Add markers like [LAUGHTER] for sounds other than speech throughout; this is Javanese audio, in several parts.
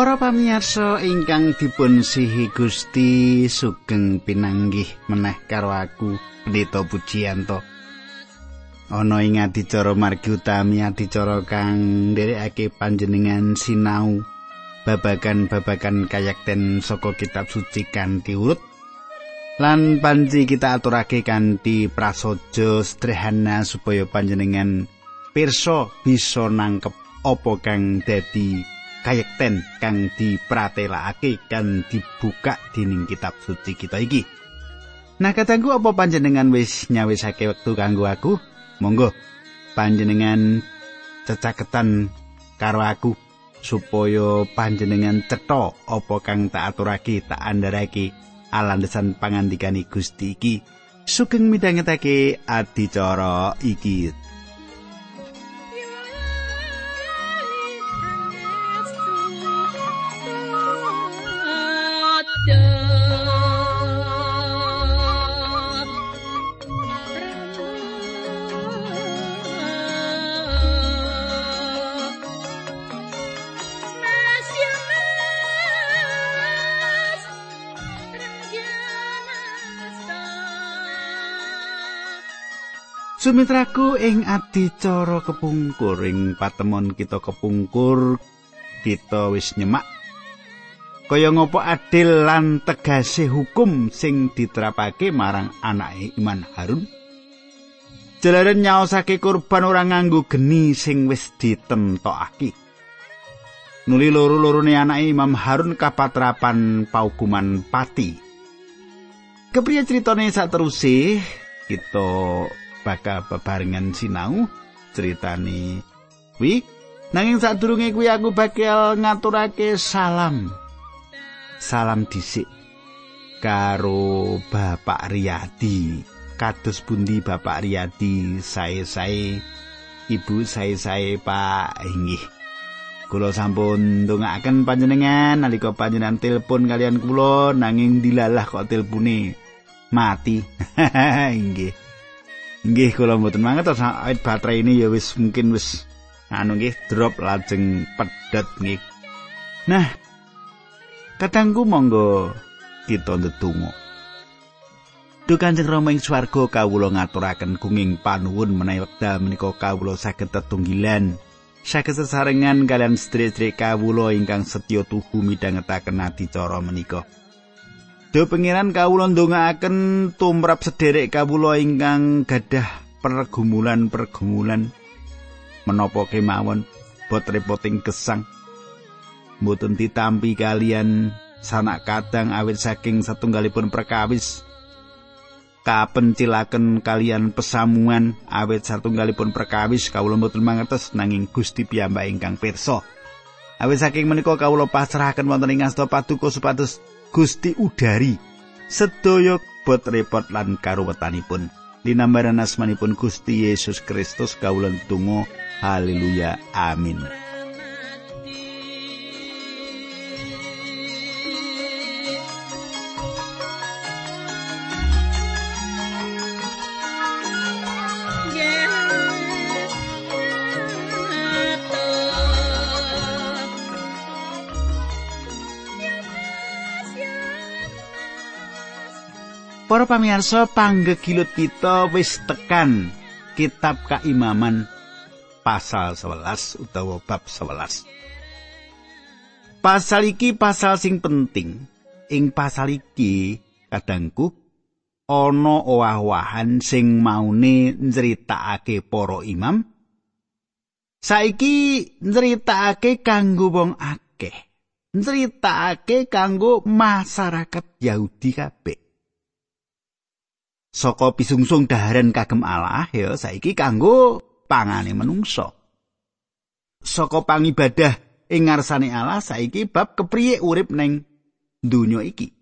Para pamirsa ingkang dipun sihi Gusti sugeng pinanggih meneh karo aku Pendeta Pujiyanto. Ana ing adicara margi utami adicara kang nderekake panjenengan sinau babagan-babagan kayakten saka kitab suci kanthi urut lan panci kita aturake kanthi prasaja sederhana supaya panjenengan pirsa bisa nangkep apa kang dadi kayekten kang dipratelakake kan dibuka dening kitab suci kita iki. Nah, katangku apa panjenengan wis nyawisake wektu kanggo aku? Monggo panjenengan cecaketan karo aku supaya panjenengan cetha apa kang tak aturake tak andharake alandesan pangandikane Gusti iki. Sugeng midhangetake adicara iki. Sumitraku ing adicara kepungkur ing patemon kita kepungkur kita wis nyemak. Kaya ngopo adil lan tegase hukum sing diterapake marang anake Iman Harun? Jalaran nyaosake kurban ora nganggo geni sing wis ditentokake. Nuli loro-lorone anake Imam Harun kapatrapan paukuman pati. Kepriye critane sak kita bakal bebarengan sinau critane kuwi nanging sadurunge kuwi aku bakal ngaturake salam. Salam dhisik karo Bapak Riyadi. Kados bundi Bapak Riyadi? Sae-sae Ibu sae-sae Pak inggih Kula sampun ndongaaken panjenengan nalika panjenengan telepon kalian kula nanging dilalah kok telepone. Mati. [LAUGHS] Inggih. Nggih kula mboten manget awit baterai ini ya wis mungkin wis anu nggih drop lajeng pedhot nggih. Nah, katangku monggo kita ndedonga. Duh Kanjeng Rama ing swarga kawula ngaturaken gunging panuwun menawi wekdal menika kawula saged tetunggilan saged sesarengan kalian sedherek kawula ingkang setya tuhu midhangetaken adicara menika. Do pengiran kawula ndongaaken tumrap sederek kawula ingkang gadah pergumulan-pergumulan menapa kemawon bot repoting gesang? Mboten ditampi kalian sanak kadang awit saking satunggalipun perkawis. Kapencilaken kalian pesamuan awit satunggalipun perkawis? Kawula mboten mangertos nanging Gusti piyambak ingkang pirsa. Awit saking menika kawula pasrahaken wonten ing asta paduka supados Gusti udari sedaya bot repot lan karuwetanipun. Linambaran asmanipun Gusti Yesus Kristus kawula tunggu haleluya amin pamirsa panggegilut kita wis tekan kitab keimaman pasal 11 utawa bab 11. Pasal iki pasal sing penting. Ing pasal iki kadangku ana owah-owahan sing maune nyritakake para imam. Saiki nyritakake kanggo wong akeh. Nyritakake kanggo masyarakat Yahudi kabeh. Saka pisungsung daharan kagem Allah ya saiki kanggo pangane menungso. Saka pangibadah ing ngarsane Allah saiki bab kepriye urip neng donya iki.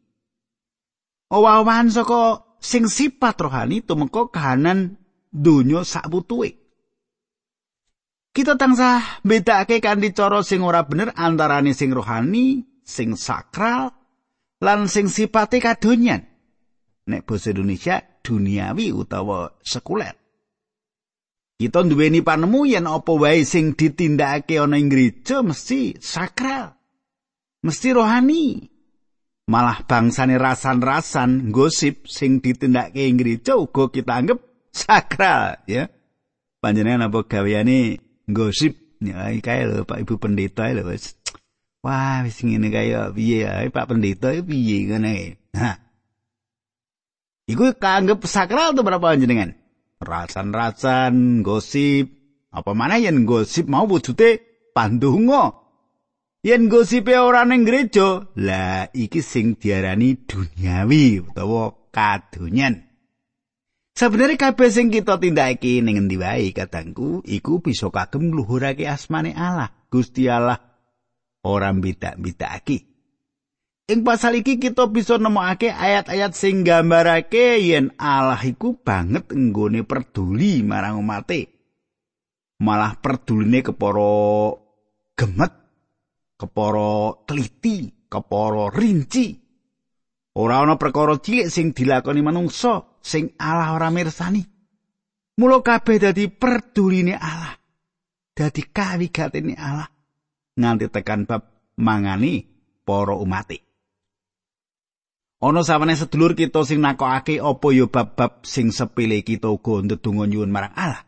Owah-owahan saka sing sifat rohani tumeka kahanan donya sakputuhe. Kita tansah bedakake kanthi cara sing ora bener antarane sing rohani, sing sakral, lan sing sipate kadonyan. Nek basa Indonesia duniawi utawa sekuler. Kita duweni panemu yen apa wae sing ditindakake ana ing gereja mesti sakral. mesti rohani. Malah bangsane rasan-rasan gosip sing ditindakake ing gereja uga kita anggap sakral ya. Panjenengan apa gaweane gosip ya kae lho Pak Ibu pendeta lho. Wah wis ngene kaya piye ya Pak pendeta piye ngene. Nah. Iku kaanggep sakral tuh berapa panjenengan? Rasan-rasan gosip apa mana yen gosip mau wujude pandonga. Yen gosipe ora ning gereja, lah iki sing diarani duniawi utawa kadonyan. Sebenarnya kabeh sing kita tindakake ning endi wae katangku, iku bisa kagem ngluhurake asmane Allah, Gusti Allah. Ora bidak-bidakake. Ing pasal iki kita bisa nemokake ayat-ayat sing nggambarake yen Allah iku banget nggone peduli marang umate. Malah peduline kepara gemet kepara teliti, kepara rinci. Ora ana perkara cilik sing dilakoni manungsa sing Allah ora mirsani. Mula kabeh dadi perduline Allah. Dadi kawigatene Allah nganti tekan bab mangani para umat. Ana sawane sedulur kita sing nakokake apa ya bab-bab sing sepele kita uga ndedonga nyuwun marang Allah.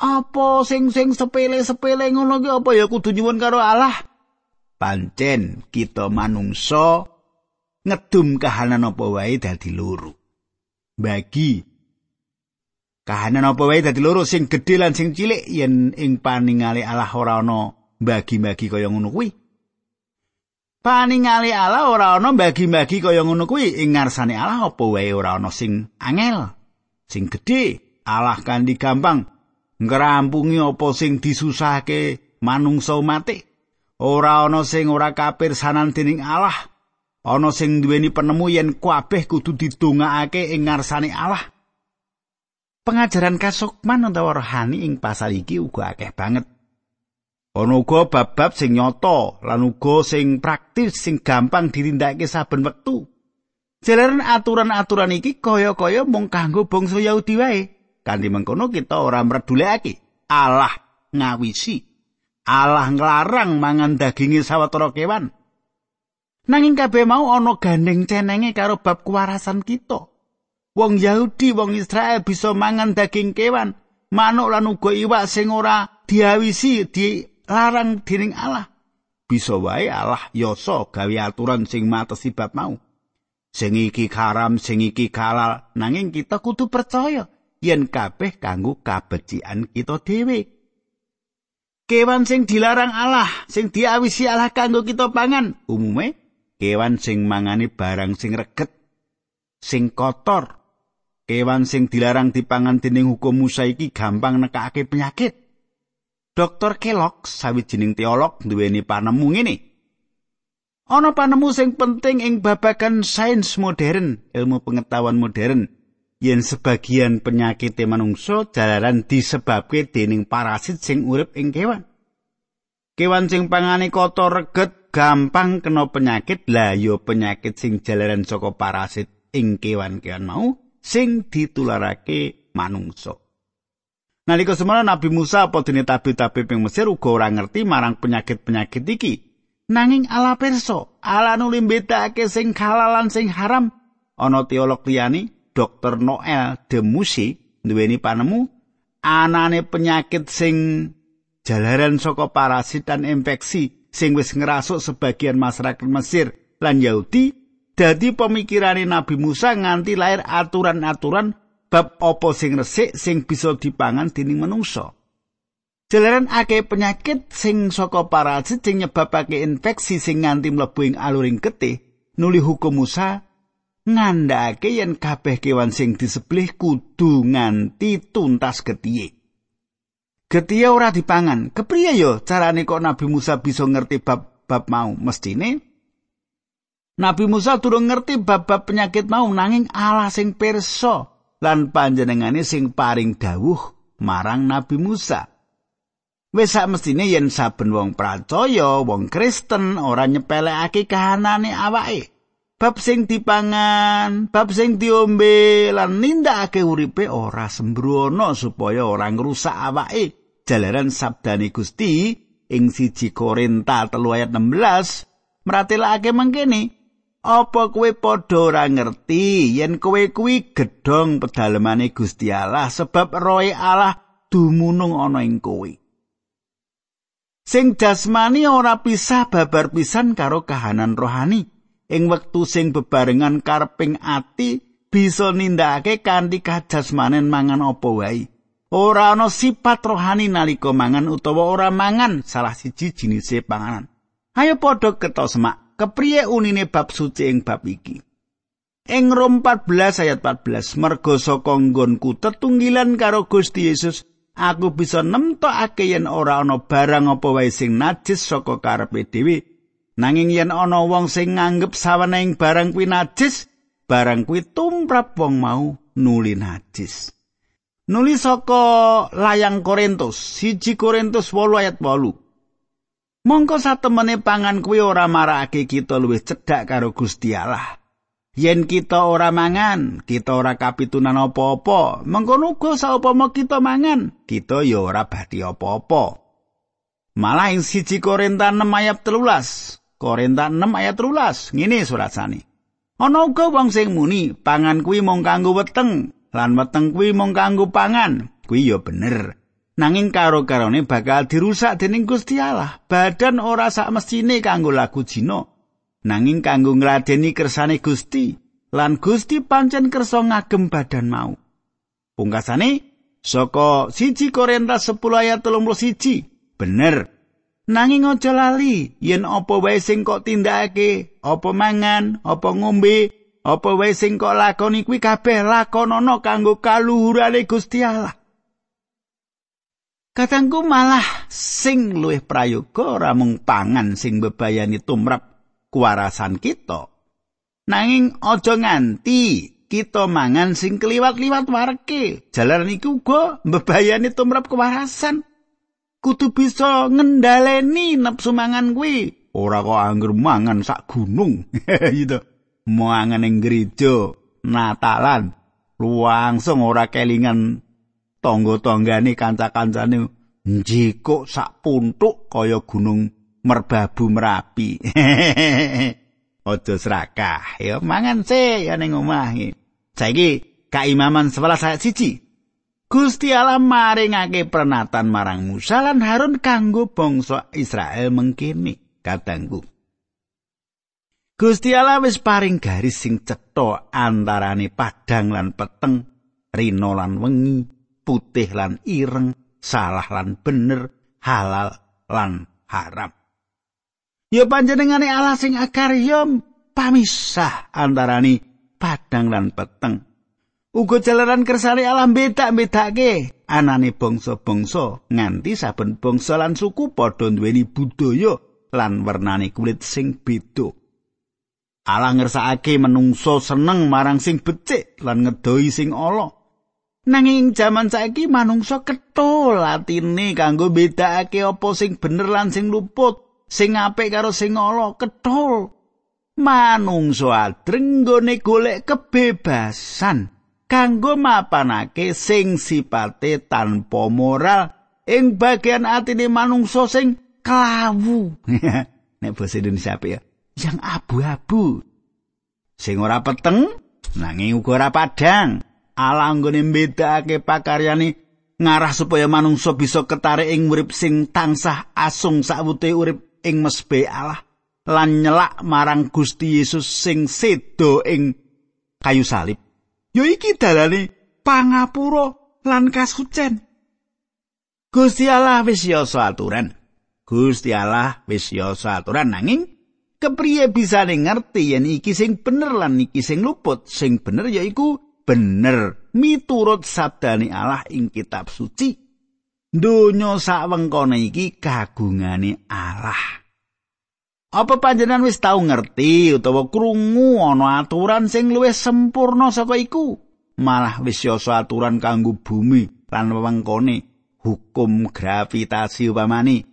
Apa sing sing sepele-sepele ngono ki apa ya kudu nyuwun karo Allah? Pancen kita manungsa ngedum kahanan apa wae dadi loro. Bagi kahanan apa wae dadi loro sing gedhe lan sing cilik yen ing paningale Allah ora ana bagi-bagi kaya ngono kuwi. Paningale Allah ora ana bagi-bagi kaya ngono kuwi. Ing ngarsane Allah apa wae ora ana sing angel, sing gedhe. Allah kan gampang ngrampungi apa sing disusahake manungsa mati ora ana sing ora kapirsanan dening Allah. Ana sing duweni penemu yen kabeh kudu didongakake ing ngarsane Allah. Pengajaran kasukman utawa rohani ing pasal iki uga akeh banget ana uga bab-bab sing nyata lan uga sing praktis sing gampang ditindakake saben wektu jalaran aturan-aturan iki kaya-kaya mung kanggo bangsa Yahudi wae Kanthi mengkono kita ora mredulekake Allah ngawisi. Allah nglarang mangan daginge sawetara kewan. Nanging kabeh mau ana gandeng cenenge karo bab kewarasan kita. Wong Yahudi, wong Israel bisa mangan daging kewan, manuk lan uga iwak sing ora diawisi dilarang dening Allah. Bisa wae Allah yasa gawe aturan sing matesi bab mau. Sing iki haram, sing iki halal, nanging kita kudu percaya yen kabeh kanggo kabecikan kita dhewe. Kewan sing dilarang Allah, sing diawisi Allah kanggo kita pangan, umume kewan sing mangani barang sing reget, sing kotor. Kewan sing dilarang dipangan dening hukum Musa iki gampang nekake penyakit. Dr. Kellogg, sawijining teolog, duweni panemu ngene. Ana panemu sing penting ing babagan sains modern, ilmu pengetahuan modern, yen sebagian penyakit manungsa jalaran disebabke dening parasit sing urip ing kewan. Kewan sing pangane kotor reget gampang kena penyakit lah ya penyakit sing jalaran saka parasit ing kewan-kewan mau sing ditularake manungsa. Nalika semana Nabi Musa apa dene tabi-tabi ping Mesir uga ora ngerti marang penyakit-penyakit iki. Nanging ala perso, ala nuli mbedakake sing halal lan sing haram. Ana teolog liyane Dr. Noel de Musi duweni panemu anane penyakit sing jalaran saka parasit dan infeksi sing wis ngerasuk sebagian masyarakat Mesir lan Yahudi dadi pemikirane Nabi Musa nganti lahir aturan-aturan bab apa sing resik sing bisa dipangan dening manungsa. Jalaran akeh penyakit sing saka parasit sing nyebabake infeksi sing nganti mlebu ing aluring getih nuli hukum Musa ngandhake yen kabeh kewan sing disembelih kudu nganti tuntas getihe. Getihe ora dipangan. Kepriye yo carane kok Nabi Musa bisa ngerti bab-bab mau? Mestine Nabi Musa durung ngerti bab-bab penyakit mau nanging Allah sing pirsa lan panjenengane sing paring dawuh marang Nabi Musa. Wis sak mestine yen saben wong percaya, wong Kristen ora nyepelekake kahanane awake. bab sing dipangan, bab sing diombe lan nindakake uripe ora sembrono supaya ora ngrusak awake. Jalaran sabdane Gusti, ing siji Korinta telu ayat 16 meratelake mangkene apa kowe padha ora ngerti? Yen kowe kuwi gedhong pedalemane Gusti Allah sebab roe Allah dumunung ana ing kowe. Sing jasmani ora pisah babar pisan karo kahanan rohani. Ing wektu sing bebarengan karping ati bisa nindakake kanthi kajasmanen mangan apa wae. Ora ana sifat rohani nalika mangan utawa ora mangan salah siji jinise panganan. Ayo padha keto semak kepriye unine bab suci ing bab iki? Ing Rom 14 ayat 14 mergo saka nggonku tetunggilan karo Gusti Yesus aku bisa nemtokake yen ora ana barang apa wae sing najis saka karepe dhewe. Nanging yen ana wong sing nganggep sawenehing barang kuwi najis barang kuwi tumrap wong mau nuli najis. Nuli saka layang Korintus siji Korintus 8 ayat 8 mongko satemene pangan kuwi ora marakake kita luwih cedhak karo Gusti Allah Yen kita ora mangan, kita ora kapitunan apa-apa. Mengkono uga saupama kita mangan, kita ya ora bati apa-apa. Malah ing siji Korinta 6 ayat 13. Korinta 6 ayat 13. Ngene surat sani. Ana uga wong sing muni, pangan kuwi mung kanggo weteng, lan weteng kuwi mung kanggo pangan. Kuwi ya bener. Nanging karo-karone bakal dirusak dening Gusti Allah. Badan ora sak mestine kanggo lagu jino. nanging kanggo ngladeni kersane Gusti lan Gusti pancen kersa ngagem badan mau. Pungkasane saka siji Korintus 10 ayat 31 bener nanging aja lali yen apa wae sing kok tindakake apa mangan apa ngombe apa wae sing kok lakoni kuwi kabeh lakonono kanggo kaluhurane Gusti Allah. Katangku malah sing luwih prayoga ora mung pangan sing bebayani tumrap kuwarasan kita. Nanging aja nganti kita mangan sing kliwat-liwat warke. Jalan iku uga mbebayani tumrap kewarasan. Kudu bisa ngendaleni nepsu mangan kuwi. Ora kok angger mangan sak gunung. [LAUGHS] gitu. Mangan ing gereja, Natalan, langsung ora kelingan tangga-tanggane kanca-kancane njikuk sak puntuk kaya gunung merbabu merapi. [LAUGHS] Ojo serakah, ya mangan se ya ning omah iki. Saiki kaimaman 11 ayat siji. Gusti Allah maringake pernatan marang Musa lan Harun kanggo bangsa Israel mengkini katanggu. Gusti Allah wis paring garis sing cetha antarane padang lan peteng, rino lan wengi, putih lan ireng, salah lan bener, halal lan haram. Ya panjenengane Allah sing akarya pamisah antarane padang lan peteng. Uga jalaran kersane Allah beda-bedake anane bangsa-bangsa nganti saben bangsa lan suku padha duweni budaya lan wernane kulit sing beda. Allah ngersakake menungso seneng marang sing becik lan ngedoi sing ala. Nanging jaman saiki manungsa ketul latine kanggo bedakake apa sing bener lan sing luput. sing apik karo sing ala kethul. Manungsa adreng nggone golek kebebasan kanggo mapanake sing sipate tanpa moral ing bagian atine manungsa sing klawu. [LAUGHS] Nek basa Indonesia apa ya yang abu-abu. Sing ora peteng nanging uga ora padhang ala nggone mbedakake pakaryane ngarah supaya manungsa bisa ketarik ing urip sing tansah asung sawute urip ing mesbe Allah lan nyelak marang Gusti Yesus sing sedo ing kayu salib. Yo iki dalane pangapura lan kasucen. Gusti Allah wis yoso aturan. Gusti Allah wis yoso aturan nanging kepriye bisa ngerti yen iki sing bener lan iki sing luput. Sing bener yaiku bener miturut sabdane Allah ing kitab suci. Donya sawengkone iki kagungane Allah. Apa panjenengan wis tau ngerti utawa krungu ana aturan sing luwih sempurna saka iku? Malah wis yoso aturan kanggo bumi lan wewengkone hukum gravitasi upamane.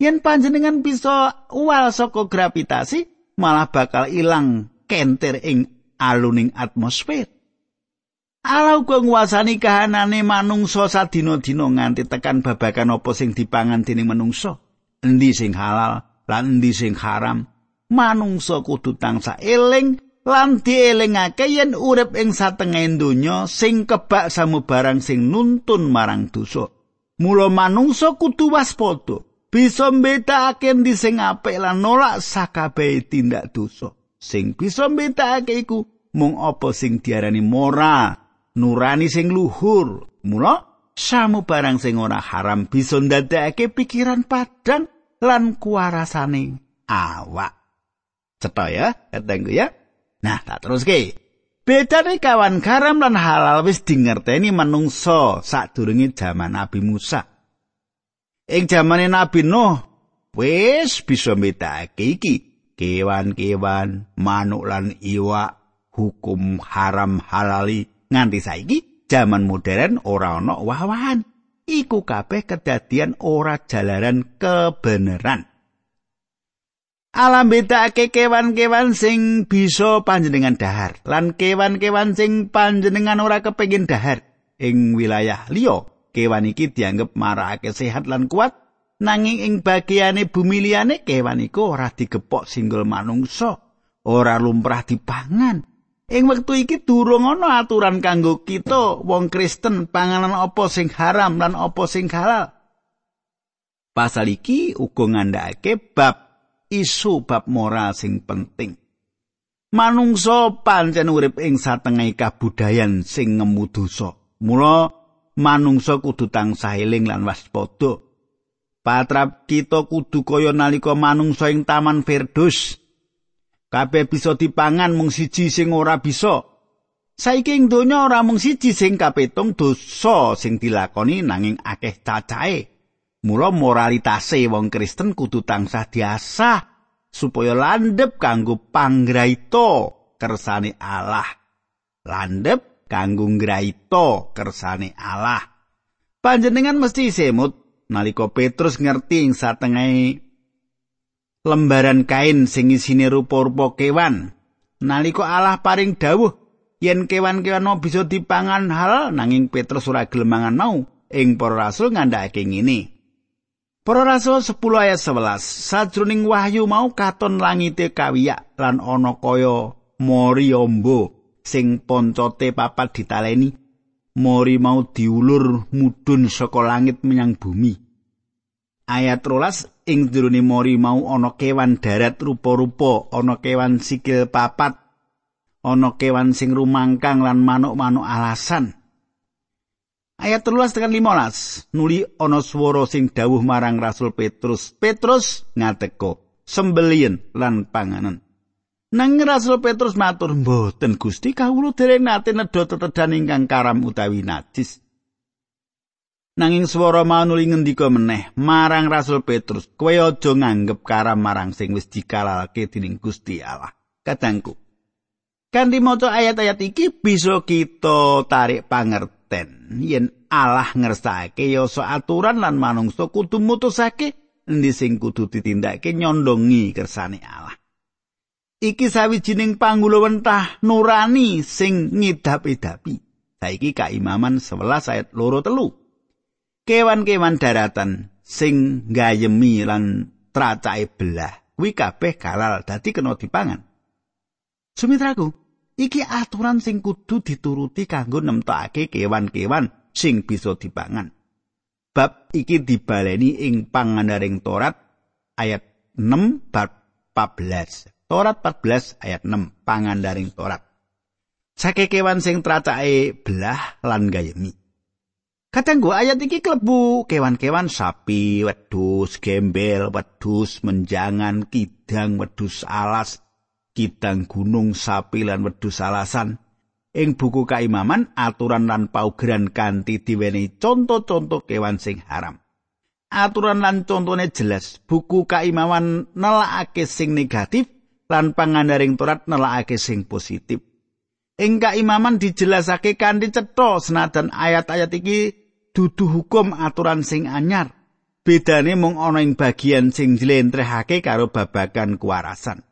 Yen panjenengan bisa uwal saka gravitasi, malah bakal ilang kenter ing aluning atmosfer. Allah uga nguasani kahanane manungsa sadina-dina nganti tekan babagan apa sing dipangan dening manungsa. endi sing halal lan endi sing haram? Manungsa kudu tansah eling lan dielingake yen urip ing satengah donya sing kebak samubarang sing nuntun marang dosa. Mula manungsa kudu waspada bisa mbedakake endi sing apik lan nolak sakabehe tindak dosa. Sing bisa mbedakake iku mung apa sing diarani moral nurani sing luhur. Mula samu barang sing ora haram bisa ndadekake pikiran padang lan kuarasane awak. Cetha ya katengku ya. Nah tak teruske. Bedane kawan garam lan halal wis dingerteni manungsa sadurunge jaman Nabi Musa. Ing jamane Nabi Nuh wis bisa mbedakake iki. Kewan-kewan manuk lan iwak hukum haram halali nganti saiki jaman modern ora ana wawahan iku kabeh kedadian ora jalaran kebenaran. Alam bedake kewan-kewan sing bisa panjenengan dahar lan kewan-kewan sing panjenengan ora kepengin dahar. Ing wilayah liya kewan iki dianggep marakake sehat lan kuat. Nanging ing bagiane bumi liyane kewan iku ora digepok singgul manungsa ora lumrah dipangan Ing wektu iki durung ana aturan kanggo kita wong Kristen panganan apa sing haram lan apa sing halal. Pasal iki uga ngandhakake bab isu bab moral sing penting. Manungsa pancen urip ing satengah kabudayan sing ngemu dosa. Mula manungsa kudu tansah eling lan waspada. Patrap kita kudu kaya nalika manungsa ing Taman Firdaus. Kabeh bisa dipangan mung siji sing ora bisa. Saiki ing donya ora mung siji sing kapitung dosa sing dilakoni nanging akeh cacahe. Mula moralitase wong Kristen kudu tansah diasah supaya landhep kanggo panggraita kersane Allah. Landhep kanggo ngraita kersane Allah. Panjenengan mesti semut nalika Petrus ngerti ing satengahe lembaran kain sing isine rupa-rupa kewan. Nalika Allah paring dawuh yen kewan-kewan mau bisa dipangan hal nanging Petrus ora gelem mangan mau. Ing para rasul ngandhakake ngene. Para rasul 10 ayat 11. Sajroning wahyu mau katon langite kawiyak lan ana kaya mori ombo sing poncote papat ditaleni. Mori mau diulur mudhun saka langit menyang bumi. Ayat rolas ing jerone mori mau ana kewan darat rupa-rupa, ana kewan sikil papat, ana kewan sing rumangkang lan manuk-manuk alasan. Ayat 13 tekan 15 nuli ana swara sing dawuh marang Rasul Petrus. Petrus ngateko, sembelien lan panganan. Nang Rasul Petrus matur, "Mboten Gusti, kawula dereng nate nedha tetedan ingkang karam utawi najis." Nanging swara mau nuli ngendika meneh marang Rasul Petrus, "Kowe aja nganggep karam marang sing wis dikalalke dening Gusti Allah." Kadangku. Kanthi maca ayat-ayat iki bisa kita tarik pangerten yen Allah ngersake ya aturan lan manungsa kudu mutusake endi sing kudu ditindakake nyondongi kersane Allah. Iki sawijining panggulawentah nurani sing ngidap-idapi. Saiki kaimaman 11 ayat loro telu. Kewan-kewan daratan sing gayemi lan tracake belah kuwi kabeh halal dadi kena dipangan. Sumitraku, iki aturan sing kudu dituruti kanggo nemtokake kewan-kewan sing bisa dipangan. Bab iki dibaleni ing pangandaring Torat ayat 6 bab 14. Torat 14 ayat 6 pangandaring Torat. Sake kewan sing tracake belah lan gayemi. Kadangku ayat iki klebu kewan-kewan sapi, wedhus, gembel, wedhus menjangan, kidang, wedhus alas, kidang gunung, sapi lan wedhus alasan. Ing buku kaimaman aturan lan paugeran kanthi diweni contoh-contoh kewan sing haram. Aturan lan contone jelas. Buku kaimaman nelakake sing negatif lan pangandaring Torat nelakake sing positif. Ing kaimaman dijelasake kanthi cetha senajan ayat-ayat iki dudu hukum aturan sing anyar. Bedane mung ana ing bagian sing jlentrehake karo babagan kuwarasan.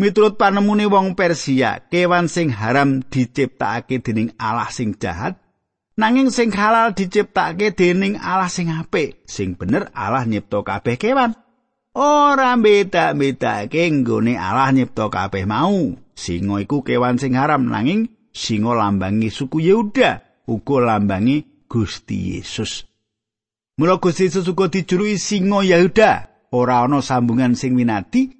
Miturut panemune wong Persia, kewan sing haram diciptakake dening Allah sing jahat, nanging sing halal diciptakake dening Allah sing apik. Sing bener Allah nyipta kabeh kewan. ora beda-bedake nggone Allah nyipta kabeh mau. Singa iku kewan sing haram nanging singa lambangi suku Yehuda, uga lambangi Gusti Yesus. Mula Gusti Yesus uga dijuluki singa Yehuda. Ora ana sambungan sing winati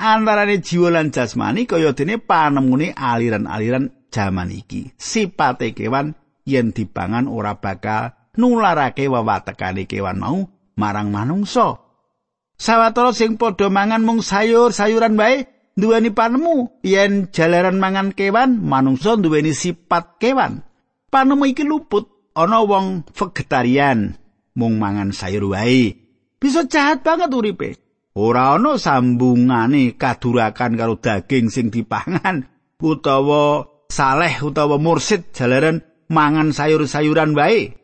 antarane jiwa lan jasmani kaya dene panemune aliran-aliran jaman iki. Sipate kewan yen dipangan ora bakal nularake wewatekane kewan mau marang manungsa. Sawetara sing padha mangan mung sayur-sayuran wae duweni panemu yen jalaran mangan kewan manungsa duweni sifat kewan. Panemu iki luput ana wong vegetarian mung mangan sayur wae. Bisa jahat banget uripe. Ora ana sambungane kadurakan karo daging sing dipangan utawa saleh utawa mursid jalaran mangan sayur-sayuran wae.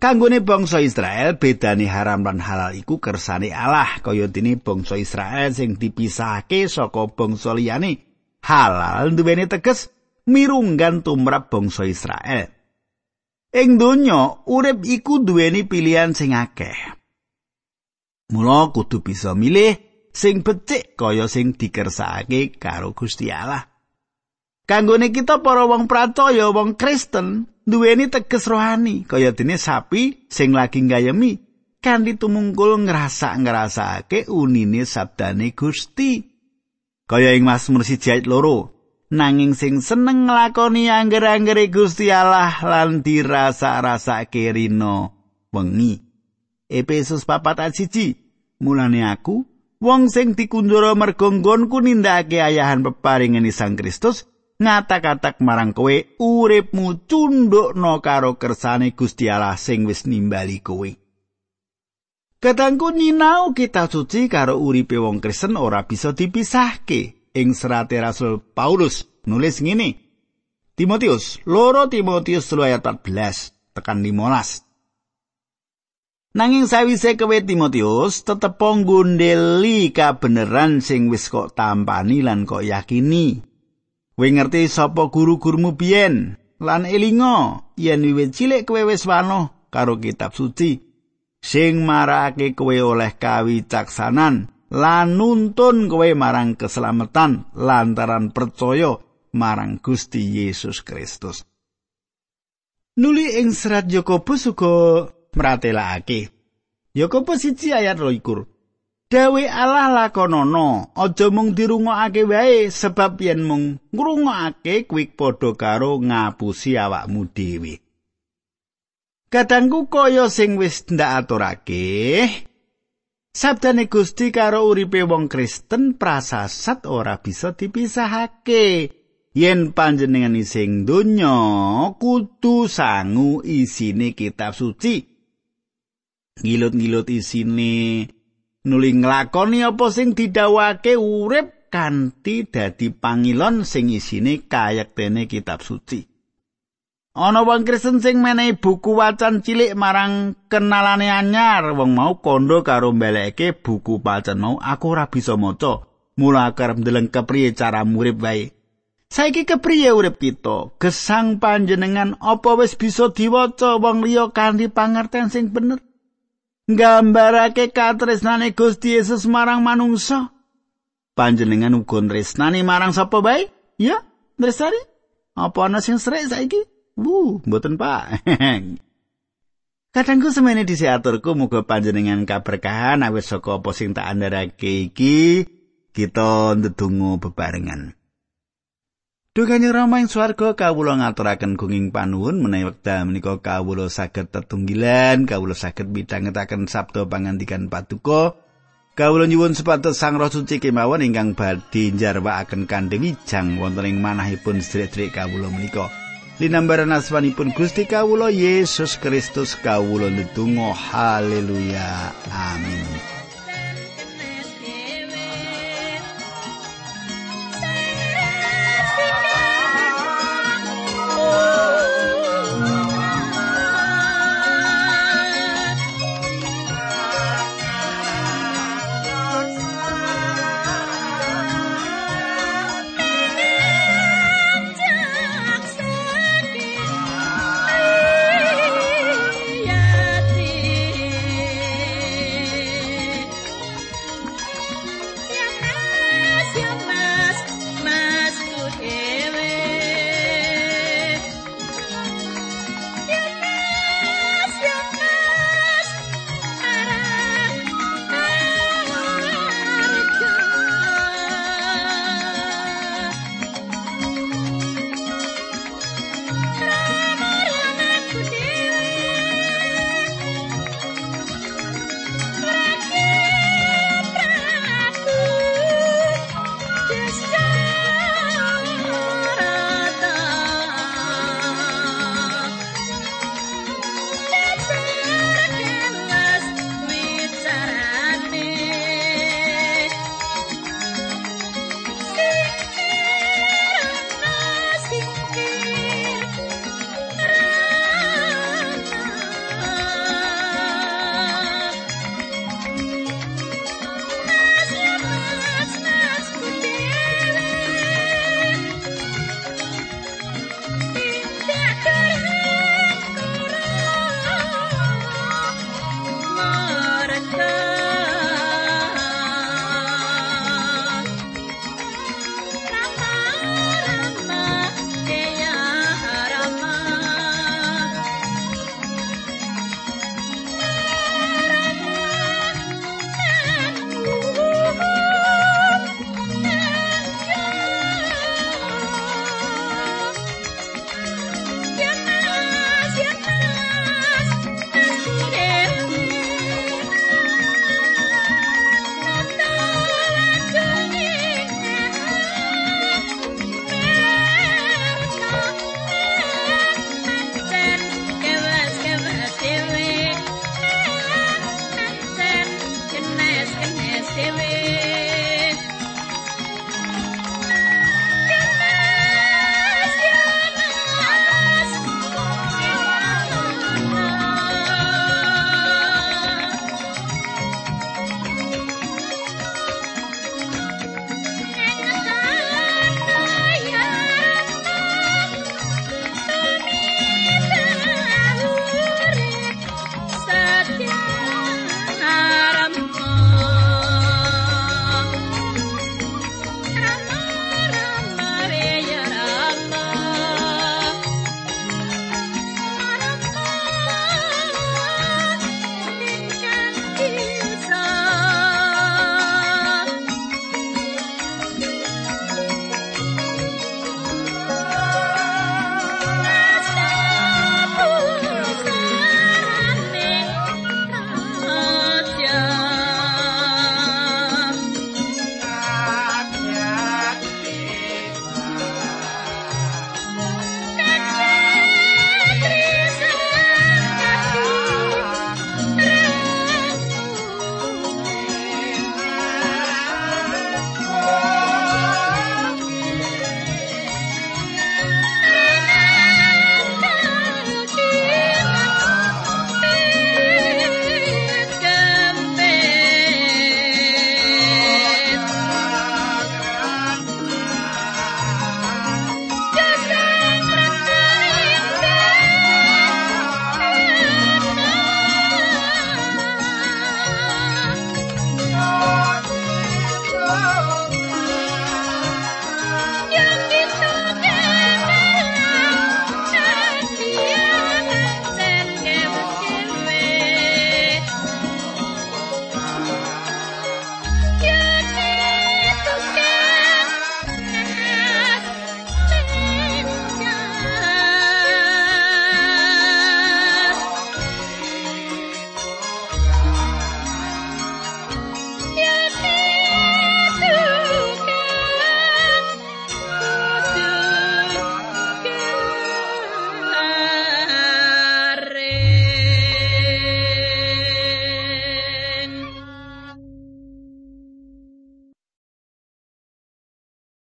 Kanggone bangsa Israel bedane haram lan halal iku kersane Allah kaya dene bangsa Israel sing dipisahake saka bangsa liyane. Halal duweni teges mirunggan tumrap bangsa Israel. Ing donya urip iku duweni pilihan sing akeh. Mula kudu bisa milih sing becik kaya sing dikersakake karo Gusti Allah. Kanggone kita para wong pracaya, wong Kristen, duweni teges rohani kaya dene sapi sing lagi gayemi kanthi tumungkul ngrasa-ngrasake unine sabdane Gusti. Kaya ing Mazmur 1 ayat nanging sing seneng nglakoni angger-anggere Gusti Allah lan dirasa-rasake rino wengi. Efesus 4 ayat 1. Mulane aku wong sing dikunjara mergo nggonku nindakake ayahan peparingan Sang Kristus ngata-katak marang kowe uripmu cundukno karo kersane Gusti Allah sing wis nimbali kowe. Katangku nyinau kita suci karo uripe wong Kristen ora bisa dipisahke. Ing serate Rasul Paulus nulis ngene. Timotius, loro Timotius 3 ayat 14 tekan 15. Nanging sawise kowe Timotius tetep nggundeli kabeneran sing wis kok tampani lan kok yakini. Kowe ngerti sapa guru-gurumu biyen lan elinga yen wiwit cilik kowe wis wano karo kitab suci sing marake kowe oleh kawicaksanan lan nuntun kowe marang keselamatan lantaran percaya marang Gusti Yesus Kristus. Nuli ing serat Yakobus uga mratelakake. Yakobus 1 ayat 21. Dawe Allah lakonono, aja mung dirungokake wae sebab yen mung ngrungokake kuwi padha karo ngapusi awakmu dhewe. Kadangku kaya sing wis ndak aturake, Sabdane Gusti karo uripe wong Kristen prasasat ora bisa dipisahake. Yen panjenengan ising donya kudu sangu isine kitab suci. Ngilut-ngilut isine nuli nglakoni apa sing didhawuhake urip kanthi dadi pangilon sing isine kayektene kitab suci. Ana wong Kristen sing menehi buku wacan cilik marang kenalane anyar, wong mau kondo karo mbeleke buku wacan mau aku ora bisa maca. Mula kerep ndeleng kepriye cara murip wae. Saiki kepriye urip kita? Gesang panjenengan apa wis bisa diwaca wong liya kanthi pangerten sing bener? Nggambarake katresnane Gusti Yesus marang manungsa. Panjenengan uga tresnani marang sapa bae? Ya, tresnani? Apa ana sing srek saiki? Bu, mboten Pak. [LAUGHS] Kadangku semene disiaturku muga panjenengan kaberkahan awis saka apa sing tak andharake iki kita ndedonga bebarengan. Dukane Rama ing swarga kawula ngaturaken gunging panuwun menawi wekdal menika kawula saged tetunggilan, kawula saged midhangetaken sabda pangandikan Paduka. Kawula nyuwun sepatus Sang Roh Suci kemawon ingkang badhe njarwakaken kandheng wonten ing manahipun sedherek kawula menika. Linambaran asmanipun Gusti kawula Yesus Kristus kawula ndedonga. Haleluya. Amin